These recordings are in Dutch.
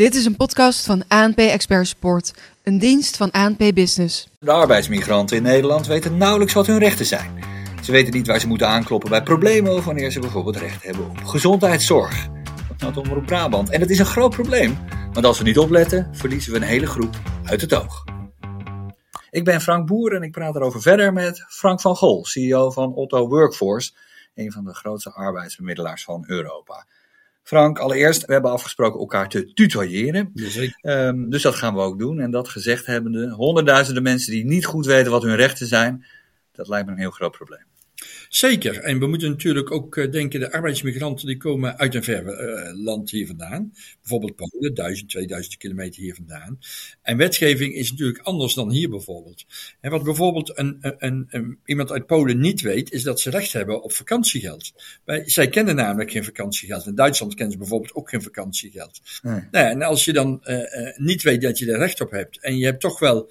Dit is een podcast van ANP Expert Support, een dienst van ANP Business. De arbeidsmigranten in Nederland weten nauwelijks wat hun rechten zijn. Ze weten niet waar ze moeten aankloppen bij problemen of wanneer ze bijvoorbeeld recht hebben op gezondheidszorg. Dat meldt op Brabant. En dat is een groot probleem, want als we niet opletten, verliezen we een hele groep uit het oog. Ik ben Frank Boer en ik praat erover verder met Frank van Gol, CEO van Otto Workforce, een van de grootste arbeidsbemiddelaars van Europa. Frank, allereerst, we hebben afgesproken elkaar te tutoyeren. Um, dus dat gaan we ook doen. En dat gezegd hebbende, honderdduizenden mensen die niet goed weten wat hun rechten zijn, dat lijkt me een heel groot probleem. Zeker. En we moeten natuurlijk ook uh, denken, de arbeidsmigranten die komen uit een ver uh, land hier vandaan. Bijvoorbeeld Polen, 1000, 2000 kilometer hier vandaan. En wetgeving is natuurlijk anders dan hier bijvoorbeeld. En wat bijvoorbeeld een, een, een, iemand uit Polen niet weet, is dat ze recht hebben op vakantiegeld. Wij, zij kennen namelijk geen vakantiegeld. In Duitsland kennen ze bijvoorbeeld ook geen vakantiegeld. Nee. Nou, en als je dan uh, niet weet dat je er recht op hebt en je hebt toch wel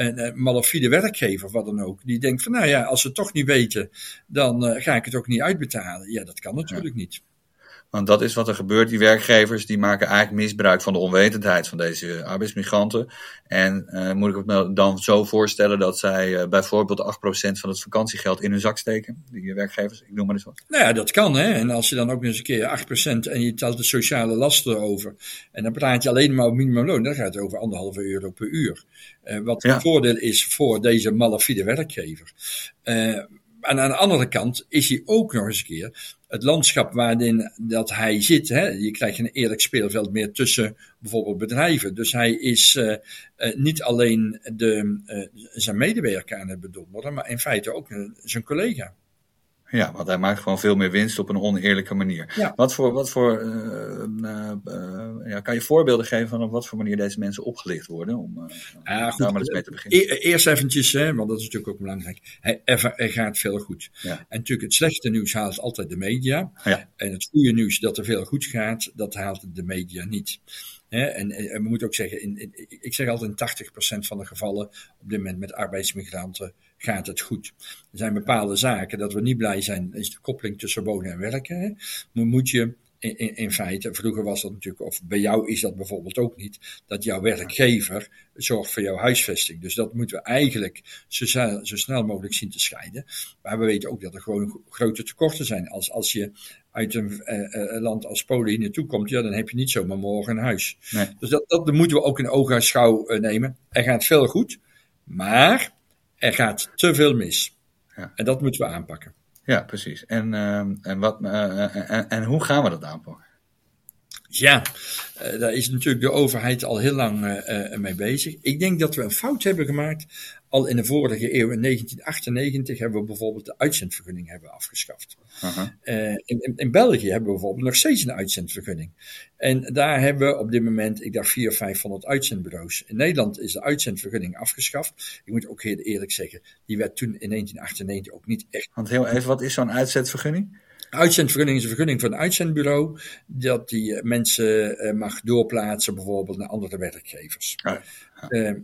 een, een malafide werkgever of wat dan ook, die denkt van nou ja, als ze het toch niet weten, dan uh, ga ik het ook niet uitbetalen. Ja, dat kan natuurlijk ja. niet. Want dat is wat er gebeurt. Die werkgevers die maken eigenlijk misbruik van de onwetendheid van deze arbeidsmigranten. En uh, moet ik het me dan zo voorstellen dat zij uh, bijvoorbeeld 8% van het vakantiegeld in hun zak steken? Die werkgevers, ik noem maar eens wat. Nou ja, dat kan hè. En als je dan ook eens een keer 8% en je telt de sociale lasten over. En dan praat je alleen maar over minimumloon. Dan gaat het over anderhalve euro per uur. Uh, wat ja. een voordeel is voor deze malafide werkgever. en aan de andere kant is hij ook nog eens een keer het landschap waarin dat hij zit. Hè, je krijgt een eerlijk speelveld meer tussen bijvoorbeeld bedrijven. Dus hij is uh, uh, niet alleen de, uh, zijn medewerker aan het bedonderen, maar in feite ook zijn collega. Ja, want hij maakt gewoon veel meer winst op een oneerlijke manier. Ja. Wat voor, wat voor uh, uh, uh, ja, kan je voorbeelden geven van op wat voor manier deze mensen opgelicht worden? Om ja, goed, daar maar eens mee te beginnen. E eerst eventjes, hè, want dat is natuurlijk ook belangrijk. Hij, gaat veel goed. Ja. En natuurlijk het slechte nieuws haalt altijd de media. Ja. En het goede nieuws dat er veel goed gaat, dat haalt de media niet. He, en, en, we moeten ook zeggen, in, in, ik zeg altijd in 80% van de gevallen op dit moment met arbeidsmigranten gaat het goed. Er zijn bepaalde zaken dat we niet blij zijn, is de koppeling tussen wonen en werken. Hè. Dan moet je in, in, in, feite, vroeger was dat natuurlijk, of bij jou is dat bijvoorbeeld ook niet, dat jouw werkgever zorgt voor jouw huisvesting. Dus dat moeten we eigenlijk zo, zo snel mogelijk zien te scheiden. Maar we weten ook dat er gewoon grote tekorten zijn. Als, als je uit een uh, land als Polen hier naartoe komt, ja, dan heb je niet zomaar morgen een huis. Nee. Dus dat, dat moeten we ook in ogenschouw uh, nemen. Er gaat veel goed, maar er gaat te veel mis. Ja. En dat moeten we aanpakken. Ja, precies. En, uh, en, wat, uh, en, en, hoe gaan we dat aanpakken? Ja, uh, daar is natuurlijk de overheid al heel lang uh, mee bezig. Ik denk dat we een fout hebben gemaakt. Al in de vorige eeuw, in 1998, hebben we bijvoorbeeld de uitzendvergunning hebben afgeschaft. Uh -huh. uh, in, in, België hebben we bijvoorbeeld nog steeds een uitzendvergunning. En daar hebben we op dit moment, ik dacht, 400, 500 uitzendbureaus. In Nederland is de uitzendvergunning afgeschaft. Ik moet ook heel eerlijk zeggen, die werd toen in 1998 ook niet echt. Want heel even, wat is zo'n uitzendvergunning? Uitzendvergunning is een vergunning van een uitzendbureau, dat die mensen uh, mag doorplaatsen bijvoorbeeld naar andere werkgevers. Ah, ja. Uh,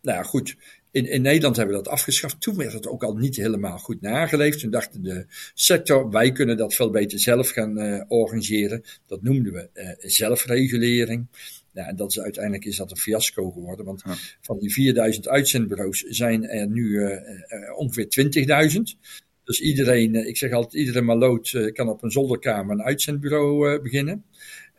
nou goed. In, in Nederland hebben we dat afgeschaft. Toen werd het ook al niet helemaal goed nageleefd. Toen dacht de sector, wij kunnen dat veel beter zelf gaan uh, organiseren. Dat noemden we uh, zelfregulering. Ja, en dat is, uiteindelijk is dat een fiasco geworden. Want ja. van die 4000 uitzendbureaus zijn er nu uh, ongeveer 20.000. Dus iedereen, ik zeg altijd, iedere maloot kan op een zolderkamer een uitzendbureau beginnen.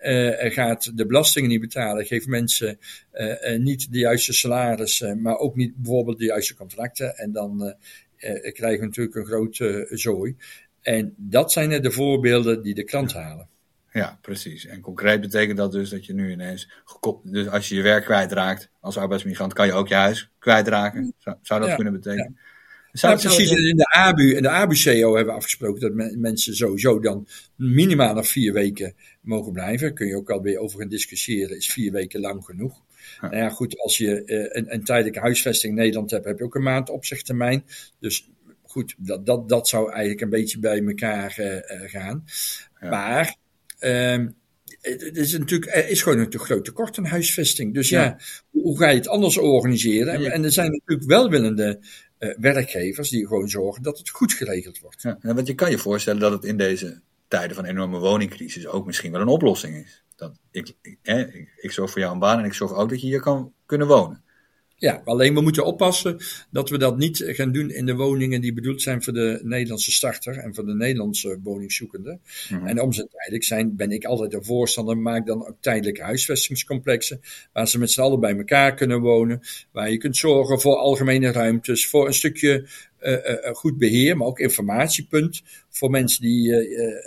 Uh, er gaat de belastingen niet betalen, geeft mensen uh, uh, niet de juiste salaris, maar ook niet bijvoorbeeld de juiste contracten. En dan krijgen we natuurlijk een grote zooi. En dat zijn de voorbeelden die de krant ja. halen. Ja, precies. En concreet betekent dat dus dat je nu ineens gekoppeld, dus als je je werk kwijtraakt als arbeidsmigrant, kan je ook je huis kwijtraken. Zou, zou dat ja, kunnen betekenen? Ja. Zou precies. In de ABU, in de ABU-CO hebben we afgesproken dat me, mensen sowieso dan minimaal nog vier weken mogen blijven. Kun je ook alweer over gaan discussiëren, is vier weken lang genoeg? Ja. Nou ja, goed, als je uh, een, een, tijdelijke huisvesting in Nederland hebt, heb je ook een maand opzichttermijn. Dus goed, dat, dat, dat zou eigenlijk een beetje bij elkaar uh, uh, gaan. Ja. Maar um, het is natuurlijk, er is gewoon een te groot tekort aan huisvesting. Dus ja, ja hoe ga je het anders organiseren? En, en er zijn natuurlijk welwillende uh, werkgevers die gewoon zorgen dat het goed geregeld wordt. Ja, want je kan je voorstellen dat het in deze tijden van enorme woningcrisis ook misschien wel een oplossing is. dat ik, ik, hè, ik, ik zorg voor jou een baan en ik zorg ook dat je hier kan kunnen wonen. Ja, alleen we moeten oppassen dat we dat niet gaan doen in de woningen die bedoeld zijn voor de Nederlandse starter en voor de Nederlandse woningzoekende. Mm -hmm. En om ze tijdelijk zijn, ben ik altijd een voorstander. Maak dan ook tijdelijke huisvestingscomplexen waar ze met z'n allen bij elkaar kunnen wonen. Waar je kunt zorgen voor algemene ruimtes, voor een stukje goed beheer, maar ook informatiepunt voor mensen die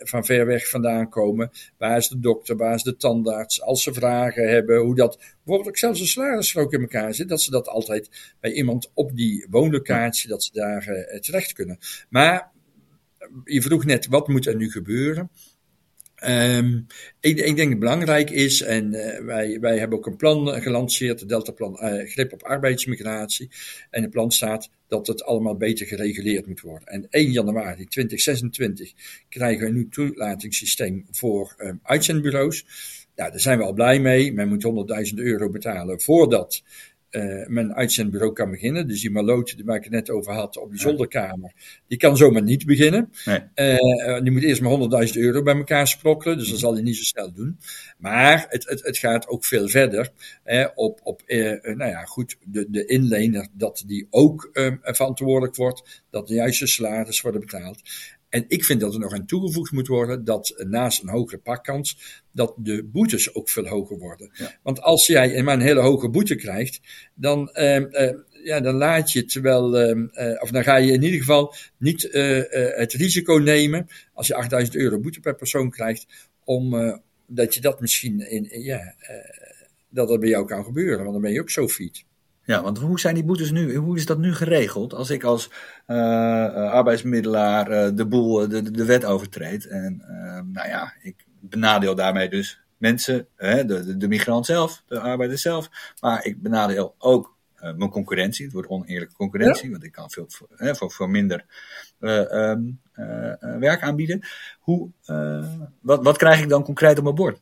van ver weg vandaan komen. Waar is de dokter, waar is de tandarts? Als ze vragen hebben hoe dat, bijvoorbeeld ook zelfs een salarisstrook in elkaar zit, dat ze dat altijd bij iemand op die woonlocatie, dat ze daar terecht kunnen. Maar je vroeg net, wat moet er nu gebeuren? Um, ik, denk dat belangrijk is, en uh, wij, wij hebben ook een plan gelanceerd, het Deltaplan uh, Grip op arbeidsmigratie. En het plan staat dat het allemaal beter gereguleerd moet worden. En 1 januari 2026 krijgen we een nieuw toelatingssysteem voor um, uitzendbureaus. Nou, daar zijn we al blij mee. Men moet 100.000 euro betalen voordat uh, mijn uitzendbureau kan beginnen. Dus die maloot waar ik het net over had op die zolderkamer, die kan zomaar niet beginnen. Nee. Uh, die moet eerst maar 100.000 euro bij elkaar sprokkelen, dus dat zal hij niet zo snel doen. Maar het, het, het gaat ook veel verder eh, op, op nou ja, goed, de, de inlener, dat die ook verantwoordelijk wordt, dat de juiste salaris worden betaald. En ik vind dat er nog aan toegevoegd moet worden dat naast een hogere pakkans, dat de boetes ook veel hoger worden. Ja. Want als jij maar een hele hoge boete krijgt, dan, uh, uh, ja, dan laat je het wel, uh, of dan ga je in ieder geval niet het risico nemen, als je 8000 euro boete per persoon krijgt, om dat je dat misschien in, ja, dat dat bij jou kan gebeuren, want dan ben je ook zo fiet. Ja, want hoe zijn die boetes nu? Hoe is dat nu geregeld? Als ik als uh, arbeidsmiddelaar uh, de boel, de, de wet overtreed. En uh, nou ja, ik benadeel daarmee dus mensen, hè, de, de, de migrant zelf, de arbeider zelf. Maar ik benadeel ook mijn concurrentie. Het wordt oneerlijke concurrentie, ja. want ik kan veel voor, hè, voor, voor minder um, werk aanbieden. Hoe, wat, wat krijg ik dan concreet op mijn bord?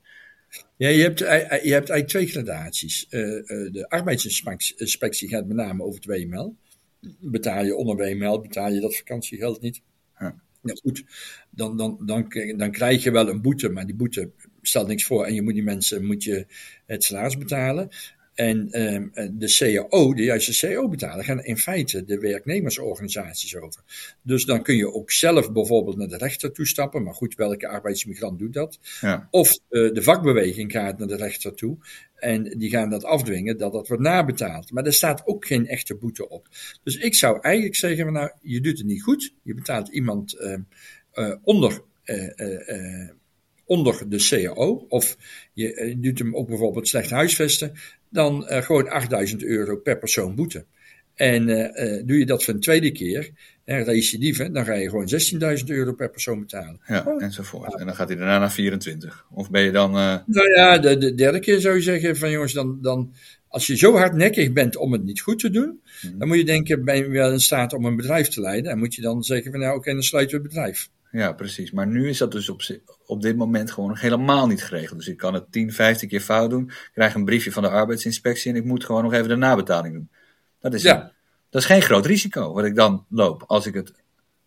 Ja, je hebt, je hebt eigenlijk twee gradaties. Uh, de arbeidsinspectie gaat met name over het WML. Betaal je onder WML, betaal je dat vakantiegeld niet. Ja. Nou goed, dan, dan, dan, dan krijg je wel een boete, maar die boete stelt niks voor. En je moet die mensen moet je het salaris betalen. En um, de CAO, de juiste CAO betalen, gaan in feite de werknemersorganisaties over. Dus dan kun je ook zelf bijvoorbeeld naar de rechter toestappen. Maar goed, welke arbeidsmigrant doet dat? Ja. Of uh, de vakbeweging gaat naar de rechter toe. En die gaan dat afdwingen dat dat wordt nabetaald. Maar er staat ook geen echte boete op. Dus ik zou eigenlijk zeggen, nou, je doet het niet goed. Je betaalt iemand uh, uh, onder onder de CAO, of je, je doet hem ook bijvoorbeeld slecht huisvesten, dan uh, gewoon 8000 euro per persoon boete. En uh, uh, doe je dat voor een tweede keer, en recidive, dan ga je gewoon 16.000 euro per persoon betalen. Ja, oh. enzovoort. En dan gaat hij daarna naar 24. Of ben je dan... Nou ja, de, de, derde keer zou je zeggen van jongens, dan, dan, als je zo hardnekkig bent om het niet goed te doen, hmm. dan moet je denken, ben je wel in staat om een bedrijf te leiden? En moet je dan zeggen van nou oké, okay, dan sluiten we het bedrijf. Ja, precies. Maar nu is dat dus op, op dit moment gewoon nog helemaal niet geregeld. Dus ik kan het 10, 15 keer fout doen, krijg een briefje van de arbeidsinspectie en ik moet gewoon nog even de nabetaling doen. Dat is, ja. dat is geen groot risico wat ik dan loop als ik het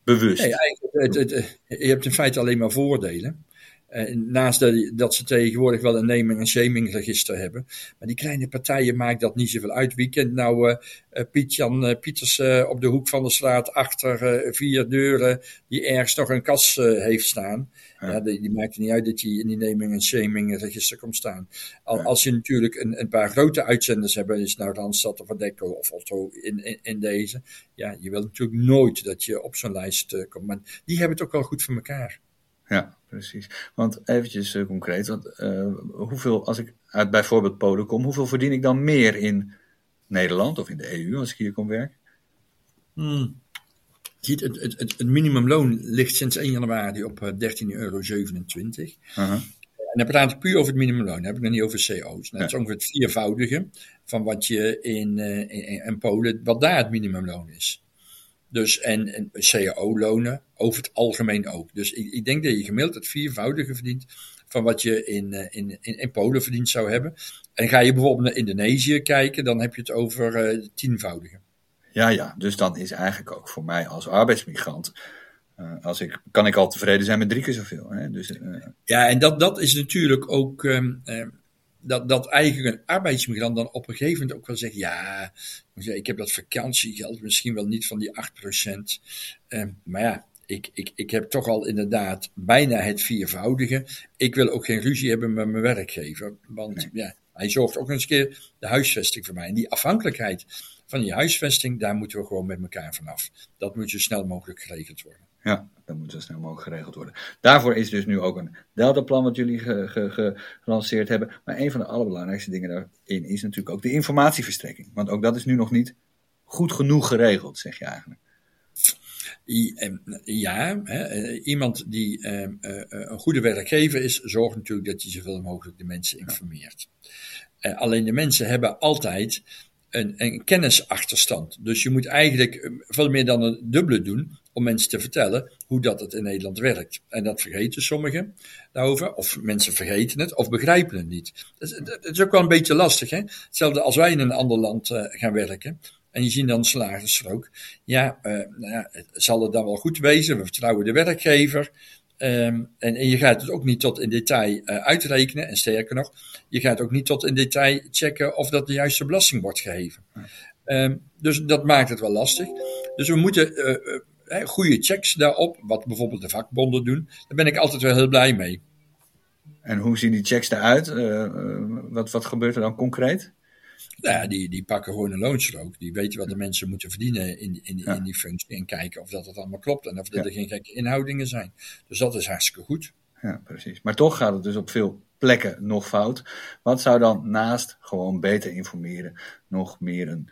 bewust. Nee, het, het, het, je hebt in feite alleen maar voordelen. Uh, naast dat, dat, ze tegenwoordig wel een naming- en shaming-register hebben. Maar die kleine partijen maakt dat niet zoveel uit. Wie kent nou uh, uh, Piet-Jan Pieters op de hoek van de straat achter vier deuren die ergens nog een kas heeft staan? Ja. ja die, die, maakt niet uit dat hij in die naming- en shaming-register komt staan. Al, ja. Als je natuurlijk een, een, paar grote uitzenders hebt, is nou Randstad of Adecco of Otto in, in, in, deze. Ja, je wilt natuurlijk nooit dat je op zo'n lijst komt. Maar die hebben het ook wel goed voor elkaar. Ja, precies. Want eventjes uh, concreet, want, uh, hoeveel, als ik uit bijvoorbeeld Polen kom, hoeveel verdien ik dan meer in Nederland of in de EU als ik hier kom werken? Hmm. Het, het, het, het, minimumloon ligt sinds 1 januari op 13,27 euro. Uh -huh. En dan praat ik puur over het minimumloon, dan heb ik nog niet over CO's. Dat ja. is ongeveer het viervoudige van wat je in, in, in Polen, wat daar het minimumloon is. Dus, en, en CAO-lonen over het algemeen ook. Dus ik, ik, denk dat je gemiddeld het viervoudige verdient van wat je in, in, in, in Polen verdiend zou hebben. En ga je bijvoorbeeld naar Indonesië kijken, dan heb je het over uh, tienvoudige. Ja, ja, dus dan is eigenlijk ook voor mij als arbeidsmigrant als ik, kan ik al tevreden zijn met drie keer zoveel. Hè? Dus, ja, en dat, dat is natuurlijk ook. Ehm, ehm, dat, dat eigenlijk een arbeidsmigrant dan op een gegeven moment ook wel zegt: Ja, ik heb dat vakantiegeld misschien wel niet van die 8%. Uh, maar ja, ik, ik, ik heb toch al inderdaad bijna het viervoudige. Ik wil ook geen ruzie hebben met mijn werkgever. Want ja, hij zorgt ook eens een keer de huisvesting voor mij. En die afhankelijkheid van die huisvesting, daar moeten we gewoon met elkaar vanaf. Dat moet zo snel mogelijk geregeld worden. Ja, dat moet zo snel mogelijk geregeld worden. Daarvoor is dus nu ook een Deltaplan wat jullie gelanceerd hebben. Maar een van de allerbelangrijkste dingen daarin is natuurlijk ook de informatieverstrekking. Want ook dat is nu nog niet goed genoeg geregeld, zeg je eigenlijk. Ja, hè, eh, iemand die ehm, eh, eh, een goede werkgever is, zorgt natuurlijk dat hij zoveel mogelijk de mensen informeert. alleen de mensen hebben altijd een, een, kennisachterstand. Dus je moet eigenlijk veel meer dan een dubbele doen om mensen te vertellen hoe dat het in Nederland werkt. En dat vergeten sommigen daarover, of mensen vergeten het, of begrijpen het niet. Het is ook wel een beetje lastig. Hè? Hetzelfde als wij in een ander land gaan werken. En je ziet dan salarisrook. Ja, uh, nou ja, zal het dan wel goed wezen? We vertrouwen de werkgever. Um, en, en, je gaat het ook niet tot in detail uh, uitrekenen. En sterker nog, je gaat ook niet tot in detail checken of dat de juiste belasting wordt geheven. Um, dus dat maakt het wel lastig. Dus we moeten uh, goede checks daarop, wat bijvoorbeeld de vakbonden doen. Daar ben ik altijd wel heel blij mee. En hoe zien die checks eruit? wat, wat gebeurt er dan concreet? Nou ja, die, die pakken gewoon een loonstrook. Die weten wat de mensen moeten verdienen in, in, in die functie. En kijken of dat het allemaal klopt. En of er geen gekke inhoudingen zijn. Dus dat is hartstikke goed. Ja, precies. Maar toch gaat het dus op veel plekken nog fout. Wat zou dan naast gewoon beter informeren nog meer een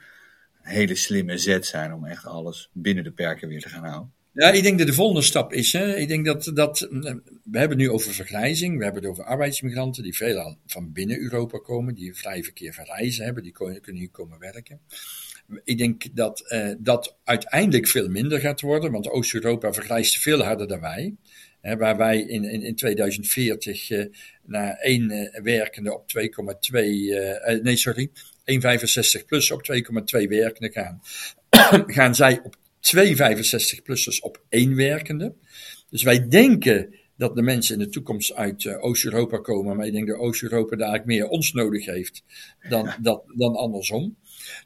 hele slimme zet zijn om echt alles binnen de perken weer te gaan houden? Ja, ik denk dat de volgende stap is. Hè, ik denk dat, dat. We hebben nu over vergrijzing. We hebben het over arbeidsmigranten die veelal van binnen Europa komen. Die vrij verkeer van reizen hebben. Die kunnen hier komen werken. Ik denk dat uh, dat uiteindelijk veel minder gaat worden. Want Oost-Europa vergrijst veel harder dan wij. Hè, waar wij in, in, in 2040 uh, naar één uh, werkende op 2,2. nee, sorry. 1,65 plus op 2,2 werkenden gaan. gaan zij op twee 65-plussers op één werkende. Dus wij denken dat de mensen in de toekomst uit uh, Oost-Europa komen, maar ik denk dat Oost-Europa daar eigenlijk meer ons nodig heeft dan, dat, dan andersom.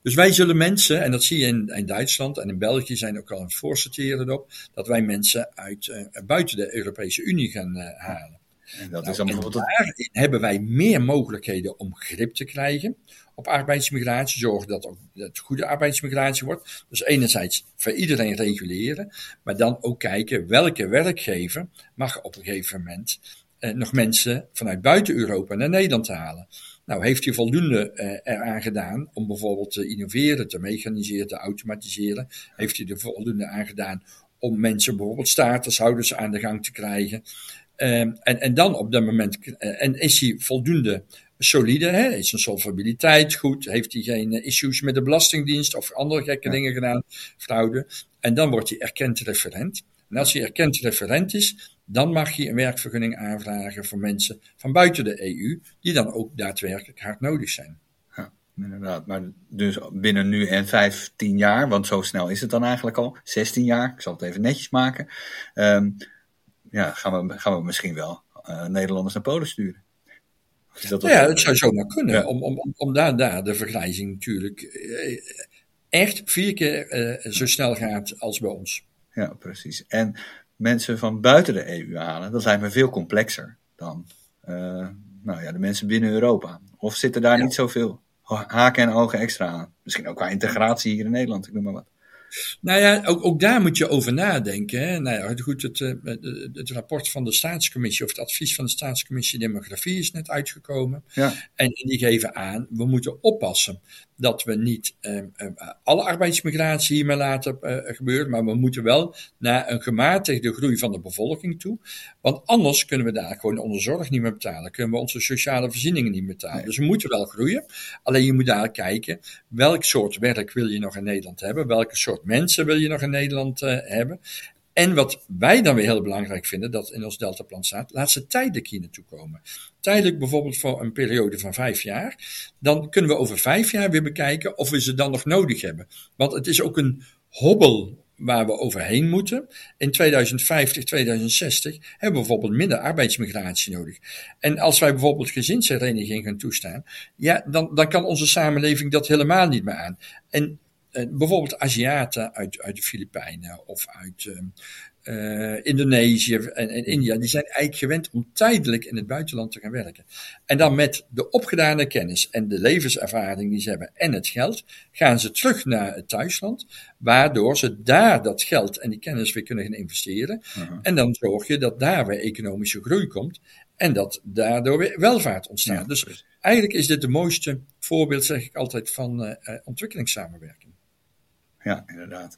Dus wij zullen mensen, en dat zie je in, in Duitsland en in België zijn ook al het voorsorteren op, dat wij mensen uit uh, buiten de Europese Unie gaan uh, halen. En, dat nou, is dan bijvoorbeeld... daarin hebben wij meer mogelijkheden om grip te krijgen op arbeidsmigratie, zorgen dat het goede arbeidsmigratie wordt. Dus enerzijds voor iedereen reguleren, maar dan ook kijken welke werkgever mag op een gegeven moment eh, nog mensen vanuit buiten Europa naar Nederland halen. Nou, heeft hij voldoende eh, eraan gedaan om bijvoorbeeld te innoveren, te mechaniseren, te automatiseren? Heeft hij er voldoende aan gedaan om mensen, bijvoorbeeld statushouders, aan de gang te krijgen? Um, en, en dan op dat moment, uh, en is hij voldoende solide, hè? is zijn solvabiliteit goed, heeft hij geen issues met de Belastingdienst of andere gekke dingen gedaan, fraude. En dan wordt hij erkend referent. En als hij erkend referent is, dan mag je een werkvergunning aanvragen voor mensen van buiten de EU, die dan ook daadwerkelijk hard nodig zijn. Ja, inderdaad. Maar dus binnen nu en 15 jaar, want zo snel is het dan eigenlijk al, 16 jaar, ik zal het even netjes maken, um, ja, gaan, we, gaan we misschien wel uh, Nederlanders naar Polen sturen. Dat ja, het zou zomaar kunnen. Om, om, om daar, daar de vergrijzing natuurlijk eh, echt vier keer uh, zo snel gaat als bij ons. Ja, precies. En mensen van buiten de EU halen, dat lijkt me veel complexer dan uh, nou ja, de mensen binnen Europa. Of zitten daar niet zoveel haken en ogen extra aan? Misschien ook qua integratie hier in Nederland, ik noem maar wat. Nou ja, ook, ook daar moet je over nadenken. Hè. Nou ja, goed, het, het, het, rapport van de staatscommissie of het advies van de staatscommissie demografie is net uitgekomen. Ja. En die geven aan, we moeten oppassen dat we niet uh, alle arbeidsmigratie hiermee laten uh, gebeuren, maar we moeten wel naar een gematigde groei van de bevolking toe. Want anders kunnen we daar gewoon onze zorg niet meer betalen, kunnen we onze sociale voorzieningen niet meer betalen. Dus we moeten wel groeien. Alleen je moet daar kijken, welk soort werk wil je nog in Nederland hebben, welke soort mensen wil je nog in Nederland uh, hebben. En wat wij dan weer heel belangrijk vinden, dat in ons deltaplan staat, laat ze tijdelijk hier naartoe komen. Tijdelijk bijvoorbeeld voor een periode van vijf jaar. Dan kunnen we over vijf jaar weer bekijken of we ze dan nog nodig hebben. Want het is ook een hobbel waar we overheen moeten. In 2050, 2060 hebben we bijvoorbeeld minder arbeidsmigratie nodig. En als wij bijvoorbeeld gezinshereniging gaan toestaan, ja, dan, dan kan onze samenleving dat helemaal niet meer aan. En bijvoorbeeld Aziaten uit, uit de Filipijnen of uit uh, uh, Indonesië en, en, India, die zijn eigenlijk gewend om tijdelijk in het buitenland te gaan werken. En dan met de opgedane kennis en de levenservaring die ze hebben en het geld, gaan ze terug naar het thuisland, waardoor ze daar dat geld en die kennis weer kunnen gaan investeren. Uh -huh. En dan zorg je dat daar weer economische groei komt en dat daardoor weer welvaart ontstaat. Ja, dus eigenlijk is dit de mooiste voorbeeld, zeg ik altijd, van uh, ontwikkelingssamenwerking. Ja, inderdaad.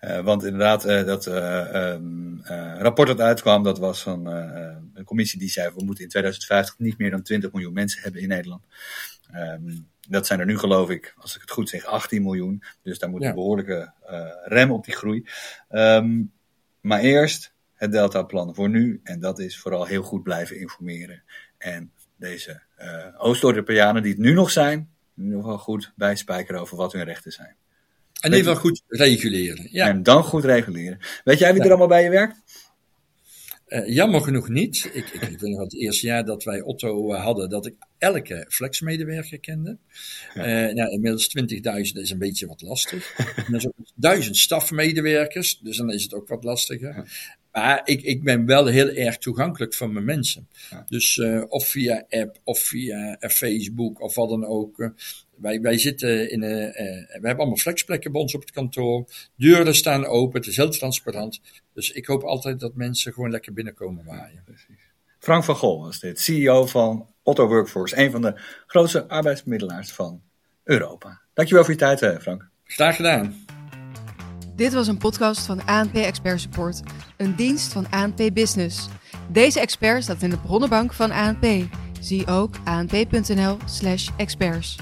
Uh, want inderdaad, uh, dat uh, um, rapport dat uitkwam, dat was van een commissie die zei: we moeten in 2050 niet meer dan 20 miljoen mensen hebben in Nederland. Um, dat zijn er nu, geloof ik, als ik het goed zeg, 18 miljoen. Dus daar moet ja. een behoorlijke rem op die groei. Um, maar eerst het Delta-plan voor nu. En dat is vooral heel goed blijven informeren. En deze Oost-Europeanen die het nu nog zijn, nu nog wel goed bijspijkeren over wat hun rechten zijn. En in ieder geval goed reguleren. Ja. En dan goed reguleren. Weet jij wie er allemaal bij je werkt? Uh, jammer genoeg niet. Ik, ik, ik weet nog het eerste jaar dat wij Otto uh, hadden, dat ik elke flexmedewerker kende. Ja. Uh, nou, inmiddels 20.000 is een beetje wat lastig. en er zijn ook duizend stafmedewerkers, dus dan is het ook wat lastiger. Ja. Maar ik, ik ben wel heel erg toegankelijk voor mijn mensen. Ja. Dus of via app, of via Facebook, of wat dan ook. Wij, wij zitten in een. We hebben allemaal flexplekken bij ons op het kantoor. Deuren staan open, het is heel transparant. Dus ik hoop altijd dat mensen gewoon lekker binnenkomen waaien. Precies. Frank van Gol was dit, CEO van Otto Workforce, een van de grootste arbeidsbemiddelaars van Europa. Dankjewel voor je tijd, Frank. Graag gedaan. Dit was een podcast van ANP Expert Support, een dienst van ANP Business. Deze expert staat in de bronnenbank van ANP. Zie ook anp.nl/experts.